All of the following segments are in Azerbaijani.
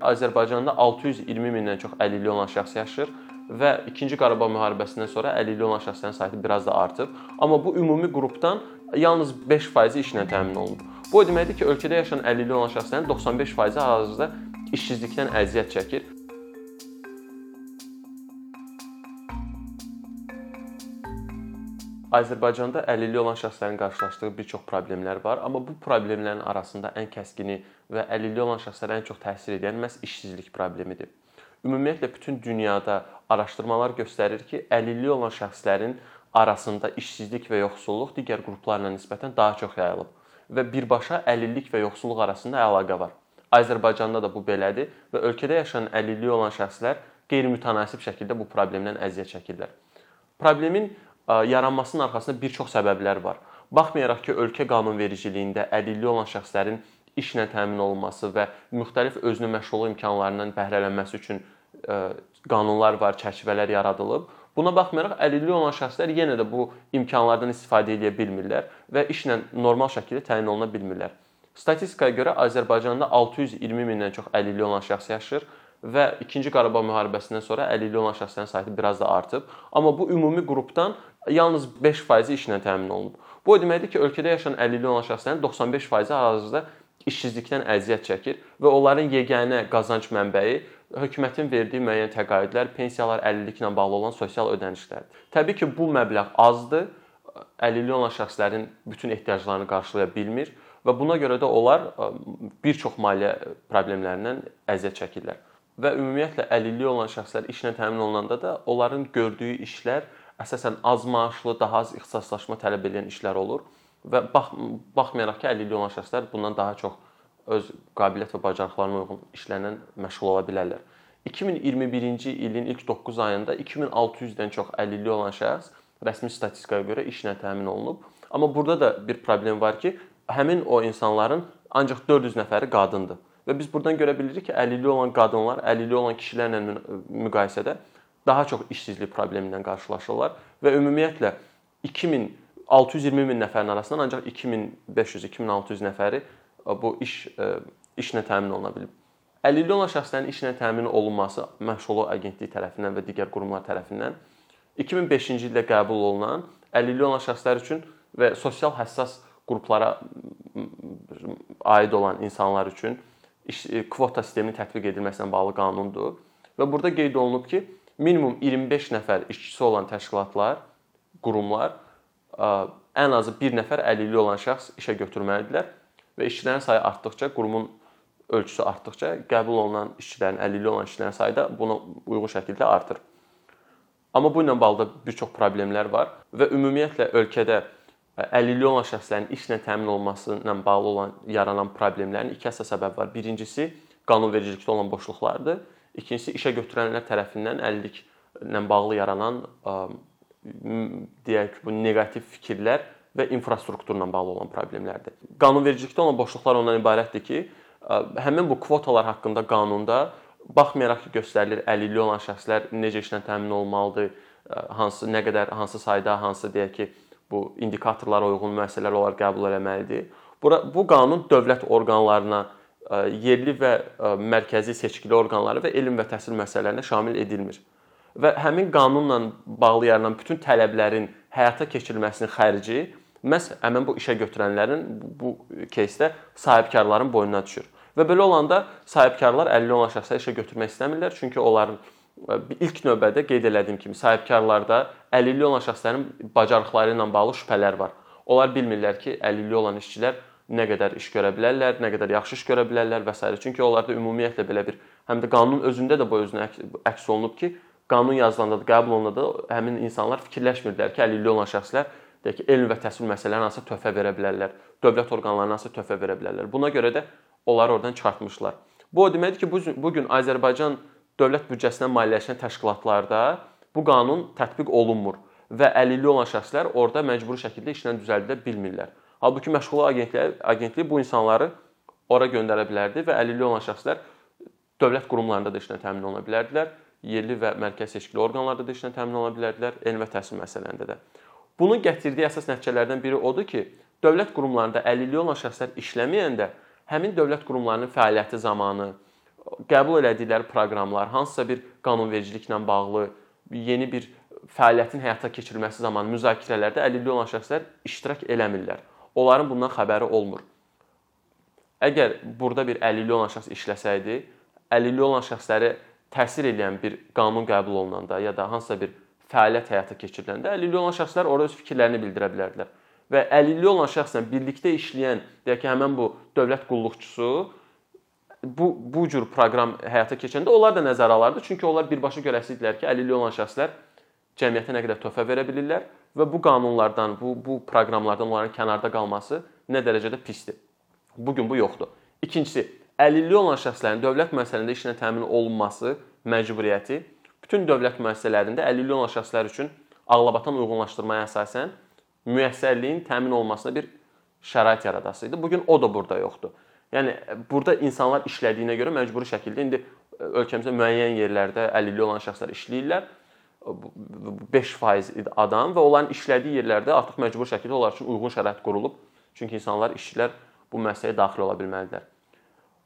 Azərbaycanda 620 mindən çox əlilliyi olan şəxs yaşayır və 2-ci Qarabağ müharibəsindən sonra əlilliyi olan şəxslərin sayı biraz da artıb. Amma bu ümumi qrupdan yalnız 5% işlə təmin olunub. Bu o deməkdir ki, ölkədə yaşayan əlilliyi olan şəxslərin 95%-i hal-hazırda işsizlikdən əziyyət çəkir. Azərbaycanda əlilliyi olan şəxslərin qarşılaşdığı bir çox problemlər var, amma bu problemlərin arasında ən kəskini və əlilliyi olan şəxslərə ən çox təsir edən məhz işsizlik problemidir. Ümumiyyətlə bütün dünyada araşdırmalar göstərir ki, əlilliyi olan şəxslərin arasında işsizlik və yoxsulluq digər qruplarla nisbətən daha çox yayılıb və birbaşa əlillik və yoxsulluq arasında əlaqə var. Azərbaycanda da bu belədir və ölkədə yaşayan əlilliyi olan şəxslər qeyri-mütənasib şəkildə bu problemdən əziyyət çəkirlər. Problemin yaranmasının arxasında bir çox səbəblər var. Baxmayaraq ki, ölkə qanunvericiliyində əlilliyi olan şəxslərin işlə təmin olunması və müxtəlif özünü məşğulluq imkanlarından bəhrələnməsi üçün qanunlar var, çərçivələr yaradılıb. Buna baxmayaraq əlilliyi olan şəxslər yenə də bu imkanlardan istifadə edə bilmirlər və işlə normal şəkildə təmin oluna bilmirlər. Statistikaya görə Azərbaycanda 620 mindən çox əlilliyi olan şəxs yaşayır və 2-ci Qarabağ müharibəsindən sonra əlilliyi olan şəxslərin sayı biraz da artıb. Amma bu ümumi qrupdan yalnız 5% işlə təmin olunub. Bu o deməkdir ki, ölkədə yaşayan əlilliyi olan şəxslərin 95%-i hal-hazırda işsizlikdən əziyyət çəkir və onların yeganə qazanc mənbəyi hökumətin verdiyi müəyyən təqaüdlər, pensiyalar, əlilliklə bağlı olan sosial ödənişlərdir. Təbii ki, bu məbləğ azdır. Əlilliyi olan şəxslərin bütün ehtiyaclarını qarşılaya bilmir və buna görə də onlar bir çox maliyyə problemlərindən əziyyət çəkirlər. Və ümumiyyətlə əlilliyi olan şəxslər işlə təmin olunanda da onların gördüyü işlər əsasən az maaşlı, daha az ixtisaslaşma tələb edən işlər olur və bax baxmayaraq ki, əlilliyi olan şəxslər bundan daha çox öz qabiliyyət və bacarıqlarına uyğun işlərlə məşğul ola bilərlər. 2021-ci ilin ilk 9 ayında 2600-dən çox əlilliyi olan şəxs rəsmi statistikaya görə işlə təmin olunub. Amma burada da bir problem var ki, həmin o insanların ancaq 400 nəfəri qadındır. Və biz buradan görə bilirik ki, əlilliyi olan qadınlar əlilliyi olan kişilərlə müqayisədə daha çox işsizlik problemi ilə qarşılaşırlar və ümumiyyətlə 2000 620 min nəfərin arasından ancaq 2500-2600 nəfəri bu iş işlə təmin oluna bilib. Əlilliyi olan şəxslərin işlə təmin olunması Məşğulluq Agentliyi tərəfindən və digər qurumlar tərəfindən 2005-ci ildə qəbul olunan əlilliyi olan şəxslər üçün və sosial həssas qruplara aid olan insanlar üçün iş kvota sisteminin tətbiq edilməsi ilə bağlı qanundur. Və burada qeyd olunub ki, minimum 25 nəfər işçisi olan təşkilatlar, qurumlar ən azı 1 nəfər əlilliyi olan şəxs işə götürməlidirlər və işçilərin sayı artdıkca, qurumun ölçüsü artdıkca qəbul olunan işçilərin, əlilliyi olan işçilərin sayı da buna uyğun şəkildə artır. Amma bu ilə bağlı bir çox problemlər var və ümumiyyətlə ölkədə əlilliyi olan şəxslərin işlə təmin olunması ilə bağlı olan yaranan problemlərin iki əsas səbəbi var. Birincisi qanunvericilikdə olan boşluqlardır. İkincisi işə götürənlər tərəfindən əlilliklə bağlı yaranan deyək ki, bu neqativ fikirlər və infrastrukturla bağlı olan problemlərdir. Qanunvericilikdə olan boşluqlar ondan ibarətdir ki, həmin bu kvotalar haqqında qanunda baxmayaraq ki, göstərilir əlilliyi olan şəxslər necə işlə təmin olmalıdır, hansı nə qədər hansı sayda, hansı deyək ki, bu indikatorlara uyğun müəssisələr olaraq qəbul etməlidir. Bura bu qanun dövlət orqanlarına, yerli və mərkəzi seçkili orqanları və elm və təhsil müəssisələrinə şamil edilmir. Və həmin qanunla bağlı yaranan bütün tələblərin həyata keçirilməsinin xərci məhz həmin bu işə götürənlərin bu кейsdə sahibkarların boynuna düşür. Və belə olanda sahibkarlar əlilliyi olan şəxsləri işə götürmək istəmirlər, çünki onların ilk növbədə qeyd elədiyim kimi sahibkarlarda əlilliyi olan şəxslərin bacarıqları ilə bağlı şübhələr var. Onlar bilmirlər ki, əlilliyi olan işçilər nə qədər iş görə bilərlər, nə qədər yaxşı iş görə bilərlər və s. Çünki onlarda ümumiyyətlə belə bir həm də qanun özündə də bu özünə əks olunub ki, qanun yazılanda da, qəbul olunanda da həmin insanlar fikirləşmirdilər ki, əlilliyi olan şəxslər deyək ki, elm və təhsil məsələlərinə hansı töhfə verə bilərlər, dövlət orqanlarına hansı töhfə verə bilərlər. Buna görə də onları oradan çıxartmışlar. Bu o deməkdir ki, bu gün Azərbaycan dövlət büdcəsindən maliyyələşən təşkilatlarda bu qanun tətbiq olunmur və əlilliyi olan şəxslər orada məcburi şəkildə işlə düzəldə bilmirlər. Halbuki məşğulluq agentliyi agentliyi bu insanları ora göndərə bilərdi və əlilliyi olan şəxslər dövlət qurumlarında da işlə təmin oluna bilərdilər yerli və mərkəzi seçkili orqanlarda da işlə təmin oluna bilərdilər, elm və təhsil müəssisələrində də. Bunun gətirdiyi əsas nəticələrdən biri odur ki, dövlət qurumlarında əlilliyi olan şəxslər işləməyəndə həmin dövlət qurumlarının fəaliyyəti zamanı qəbul elədikləri proqramlar hansısa bir qanunvericiliklə bağlı yeni bir fəaliyyətin həyata keçirilməsi zamanı müzakirələrdə əlilliyi olan şəxslər iştirak eləmirlər. Onların bundan xəbəri olmur. Əgər burada bir əlilliyi olan şəxs işləsəydi, əlilliyi olan şəxsləri təsir edən bir qanun qəbul olunanda ya da hansısa bir fəaliyyət həyata keçiriləndə əlilliyi olan şəxslər orada öz fikirlərini bildirə bilərdilər. Və əlilliyi olan şəxslə birlikdə işləyən, deyək ki, həmin bu dövlət qulluqçusu bu bu cür proqram həyata keçəndə onlar da nəzərə alardı. Çünki onlar birbaşa görəsiydilər ki, əlilliyi olan şəxslər cəmiyyətə nə qədər töhfə verə bilirlər və bu qanunlardan, bu bu proqramlardan onların kənarda qalması nə dərəcədə pisdir. Bu gün bu yoxdur. İkincisi, əlilliyi olan şəxslərin dövlət müəssisələrində işinə təmin olunması məcburiyyəti bütün dövlət müəssisələrində əlilliyi olan şəxslər üçün ağlabatan uyğunlaşdırmaya əsasən müəssərliyin təmin olunmasına bir şərait yaradası idi. Bu gün o da burada yoxdur. Yəni burada insanlar işlədiyinə görə məcburi şəkildə indi ölkəmizdə müəyyən yerlərdə əlilliyi olan şəxslər işləyirlər. 5% adam və onların işlədiyi yerlərdə artıq məcburi şəkildə onlar üçün uyğun şərait qurulub. Çünki insanlar, işçilər bu müəssisəyə daxil ola bilməlidirlər.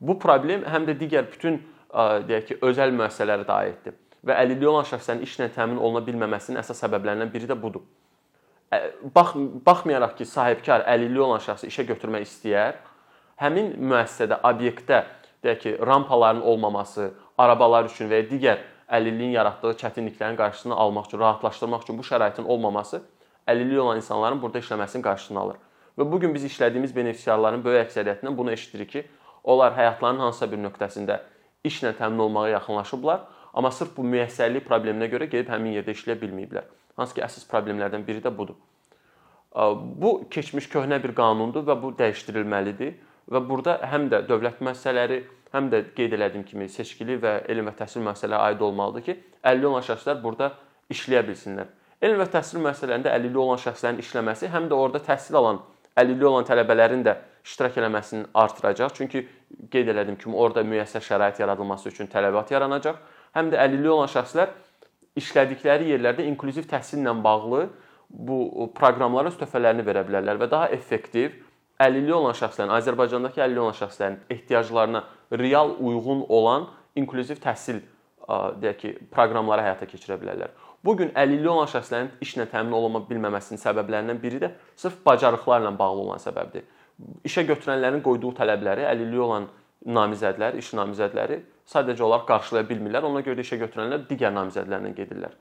Bu problem həm də digər bütün deyək ki, özəl müəssisələrə də aiddir və əlilliyi olan şəxslərin işlə təmin oluna bilməməsinin əsas səbəblərindən biri də budur. Bax baxmayaraq ki, sahibkar əlilliyi olan şəxsi işə götürmək istəyər, həmin müəssisədə, obyektdə deyək ki, rampaların olmaması, arabalar üçün və ya digər əlilliyin yaratdığı çətinliklərin qarşısını almaq üçün, rahatlaşdırmaq üçün bu şəraitin olmaması əlilliyi olan insanların burada işləməsinin qarşısını alır. Və bu gün biz işlədiyimiz benefisiarların böyük əksəriyyətindən bunu eşidirik ki, onlar həyatlarının hansısa bir nöqtəsində işlə təmin olmağa yaxınlaşıblar, amma sırf bu müəssərlik probleminə görə gedib həmin yerdə işləyə bilməyiblər. Hansı ki, əsas problemlərdən biri də budur. Bu keçmiş köhnə bir qanundur və bu dəyişdirilməlidir və burada həm də dövlət müəssisələri, həm də qeyd elədiyim kimi seçkili və elm və təhsil müəssisələri aid olmalıdır ki, əlilliyi olan şəxslər burada işləyə bilsinlər. Elm və təhsil müəssisələrində əlilliyi olan şəxslərin işləməsi həm də orada təhsil alan əlilliyi olan tələbələrin də iştirak eləməsini artıracaq. Çünki qeyd elədiyim kimi orada müəyyən şərait yaradılması üçün tələbat yaranacaq. Həm də əlilliyi olan şəxslər işlədikləri yerlərdə inklüziv təhsillə bağlı bu proqramlara öz töhfələrini verə bilərlər və daha effektiv əlilliyi olan şəxslərin, Azərbaycandakı əlilliyi olan şəxslərin ehtiyaclarına real uyğun olan inklüziv təhsil deyək ki, proqramları həyata keçirə bilərlər. Bu gün əlilliyi olan şəxslərin işlə təmin olunma bilməməsinin səbəblərindən biri də sırf bacarıqlarla bağlı olan səbəbdir. İşə götürənlərin qoyduğu tələbləri əlilliyi olan namizədlər, iş namizədləri sadəcə olaraq qarşılaya bilmirlər. Ona görə də işə götürənlər digər namizədlərlə gedirlər.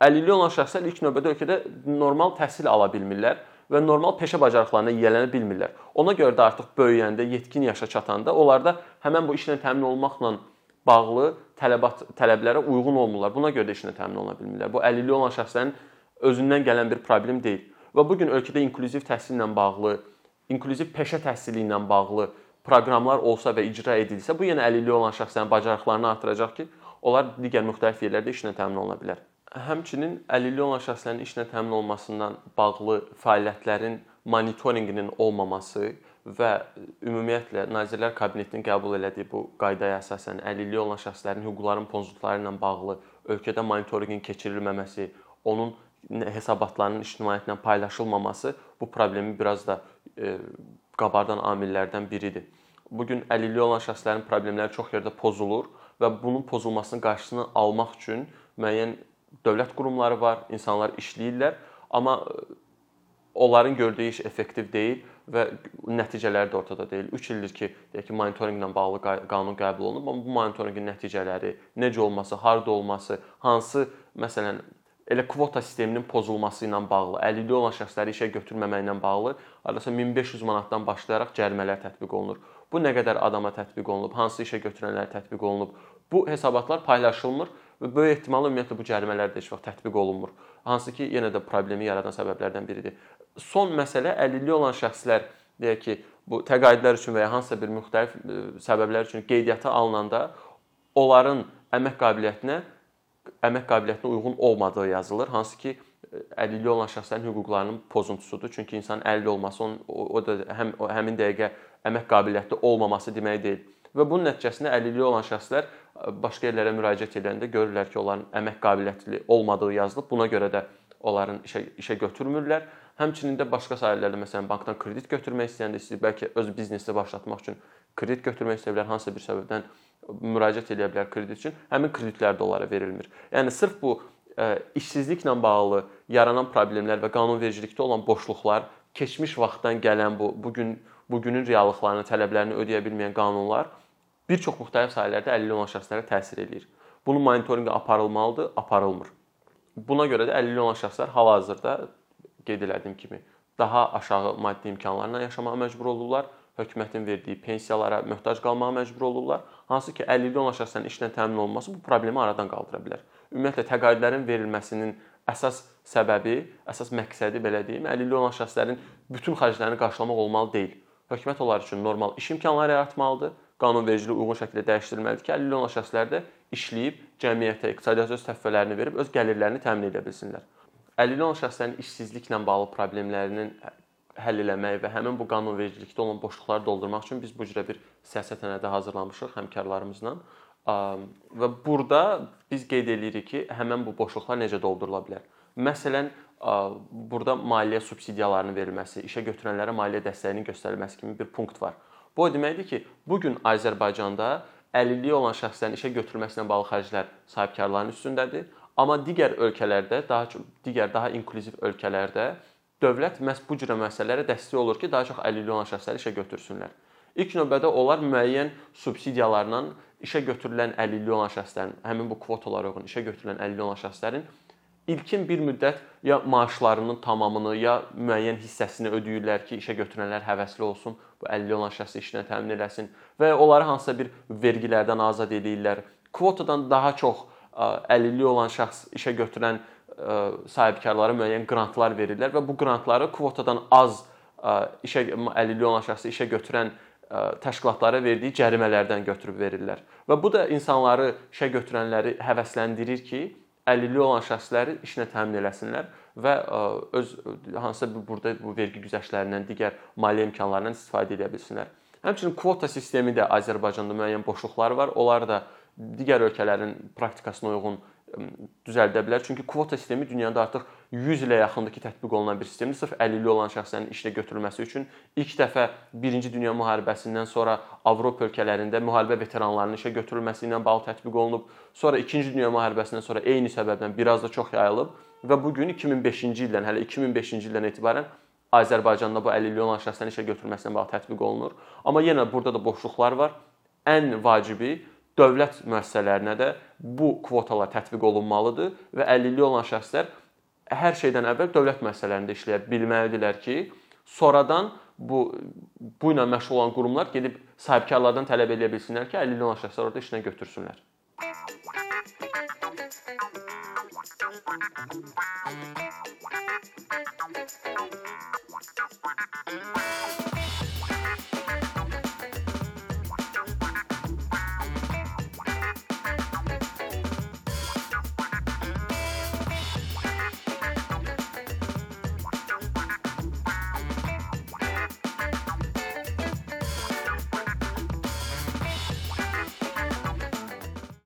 Əlilliyi olan şəxslər ilk növbədə ölkədə normal təhsil ala bilmirlər və normal peşə bacarıqlarına yiyələnə bilmirlər. Ona görə də artıq böyüyəndə, yetkin yaşa çatanda onlarda həmin bu işlə təmin olmaqla bağlı tələbat tələblərə uyğun olmurlar. Buna görə də işlə təmin oluna bilmirlər. Bu əlilliyi olan şəxslərin özündən gələn bir problem deyil. Və bu gün ölkədə inklüziv təhsillə bağlı, inklüziv peşə təhsili ilə bağlı proqramlar olsa və icra edilsə, bu yenə əlilliyi olan şəxslərin bacarıqlarını artıracaq ki, onlar digər müxtəlif yerlərdə işlə təmin oluna bilər. Həmçinin əlilliyi olan şəxslərin işlə təmin olunmasından bağlı fəaliyyətlərin monitorinqinin olmaması və ümumiyyətlə Nazirlər Kabinetinin qəbul elədiyi bu qaydaya əsasən əlilliyi olan şəxslərin hüquqlarının pozuntuları ilə bağlı ölkədə monitorinqin keçirilməməsi, onun hesabatlarının ictimaiyyətlə paylaşılmaması bu problemi biraz da e, qabardan amillərdən biridir. Bu gün əlilliyi olan şəxslərin problemləri çox yerdə pozulur və bunun pozulmasının qarşısını almaq üçün müəyyən dövlət qurumları var, insanlar işləyirlər, amma e, onların gördüyü iş effektiv deyil və nəticələri də ortada deyil. 3 ildir ki, deyək ki, monitorinqlə bağlı qanun qəbul olunub, amma bu monitorinqin nəticələri, necə olması, harda olması, hansı məsələn elə kvota sisteminin pozulması ilə bağlı, əlilliyi olan şəxsləri işə götürməməklə bağlı hardasa 1500 manatdan başlayaraq cərimələr tətbiq olunur. Bu nə qədər adama tətbiq olunub, hansı işə götürənlərə tətbiq olunub, bu hesabatlar paylaşılmır və böyük ehtimalla ümumiyyətlə bu cərimələr də heç vaxt tətbiq olunmur. Hansı ki, yenə də problemi yaradan səbəblərdən biridir. Son məsələ əlilliyi olan şəxslər deyək ki, bu təqaüdlər üçün və ya hansısa bir müxtəlif e, səbəblər üçün qeydiyyata alınanda onların əmək qabiliyyətinə əmək qabiliyyətinə uyğun olmadığı yazılır. Hansı ki, e, əlilliyi olan şəxslərin hüquqlarının pozuntusudur. Çünki insanın əlilli olması onun o, o da həm o, həmin dəqiqə əmək qabiliyyətli olmaması demək deyil. Və bunun nəticəsində əlilliyi olan şəxslər başqa yerlərə müraciət edəndə görürlər ki, onların əmək qabiliyyətli olmadığı yazılıb. Buna görə də onların işə işə götürmürlər. Həmçinin də başqa sahələrdə məsələn bankdan kredit götürmək istəyəndə istəyir, bəlkə öz biznesini başlatmaq üçün kredit götürmək istəyə bilər, hansısa bir səbəbdən müraciət edə bilər kredit üçün. Həmin kreditlər də onlara verilmir. Yəni sırf bu ə, işsizliklə bağlı yaranan problemlər və qanunvericilikdə olan boşluqlar, keçmiş vaxtdan gələn bu bu gün bu günün reallıqlarını, tələblərini ödəyə bilməyən qanunlar bir çox müxtəlif sahələrdə əlilliyi olan şəxslərə təsir eləyir. Bunun monitorinqi aparılmalıdır, aparılmır. Buna görə də əlilliyi olan şəxslər hal-hazırda qeyd elədiyim kimi daha aşağı maddi imkanlarla yaşamağa məcbur olurlar. Hökumətin verdiyi pensiyalara möhtac qalmağa məcbur olurlar. Hansı ki, əlilliyi olan şəxslərin işlə təmin olunması bu problemi aradan qaldıra bilər. Ümumiyyətlə təqaüdlərin verilməsinin əsas səbəbi, əsas məqsədi belə deyim, əlilliyi olan şəxslərin bütün xərclərini qarşılamaq olmalı deyil. Hökumət onlar üçün normal iş imkanları yaratmalıdır. Qanunvericiliyi uyğun şəkildə dəyişdirilməlidir ki, əlilliyi olan şəxslər də işləyib cəmiyyətə, iqtisadiyyata öz töhfələrini verib öz gəlirlərini təmin edə bilsinlər əlilliyi olan şəxslərin işsizliklə bağlı problemlərinin həll eləmək və həmin bu qanunvericilikdə olan boşluqları doldurmaq üçün biz bu cürə bir siyasət sənədi hazırlamışıq həmkarlarımızla. Və burada biz qeyd eləyirik ki, həmin bu boşluqlar necə doldurula bilər. Məsələn, burada maliyyə subsidiyalarının verilməsi, işə götürənlərə maliyyə dəstəyinin göstərilməsi kimi bir punkt var. Bu o deməkdir ki, bu gün Azərbaycanda əlilliyi olan şəxslərin işə götürülməsinə bağlı xərclər sahibkarların üstündədir. Amma digər ölkələrdə, daha çox digər daha inklüziv ölkələrdə dövlət məhz bu cür məsələlərə dəstək olur ki, daha çox əlilliyi olan şəxsləri işə götürsünlər. İlk növbədə onlar müəyyən subsidiyalarla işə götürülən əlilliyi olan şəxslərin, həmin bu kvotalara uyğun işə götürülən əlilliyi olan şəxslərin ilkin bir müddət ya maaşlarının tamamını, ya müəyyən hissəsini ödəyirlər ki, işə götürənlər həvəsli olsun, bu əlilliyi olan şəxsi işlə təmin eləsin və onları hansısa bir vergilərdən azad edirlər. Kvotadan daha çox əlilliyi olan şəxs işə götürən sahibkarlara müəyyən qrantlar verirlər və bu qrantları kvotadan az işə əlilliyi olan şəxsi işə götürən təşkilatlara verdiyi cərimələrdən götürüb verirlər. Və bu da insanları işə götürənləri həvəsləndirir ki, əlilliyi olan şəxsləri işlə təmin eləsinlər və öz hansısa bir burada bu vergi güzəştlərindən, digər maliyyə imkanlarından istifadə edə bilsinlər. Həmçinin kvota sistemi də Azərbaycanda müəyyən boşluqlar var. Onlar da digər ölkələrin praktikasına uyğun düzəldə bilər. Çünki kvota sistemi dünyada artıq 100 ilə yaxındır ki, tətbiq olunan bir sistemdir. Sırf əlilliyi olan şəxslərin işlə götürülməsi üçün ilk dəfə 1-ci dünya müharibəsindən sonra Avropa ölkələrində müharibə veteranlarının işə götürülməsi ilə bağlı tətbiq olunub. Sonra 2-ci dünya müharibəsindən sonra eyni səbəbdən biraz da çox yayılıb və bu gün 2005-ci ildən, hələ 2005-ci ildən etibarən Azərbaycanda bu əlilliyi olan şəxslərin işə götürülməsinə bağlı tətbiq olunur. Amma yenə burada da boşluqlar var. Ən vacibi dövlət müəssisələrinə də bu kvotalar tətbiq olunmalıdır və əlilliyi olan şəxslər hər şeydən əvvəl dövlət müəssisələrində işləyə bilməlidirlər ki, sonradan bu bu ilə məşğul olan qurumlar gedib sahibkarlardan tələb edə bilsinlər ki, əlilliyi olan şəxslər orada işinə götürsünlər. Thank you.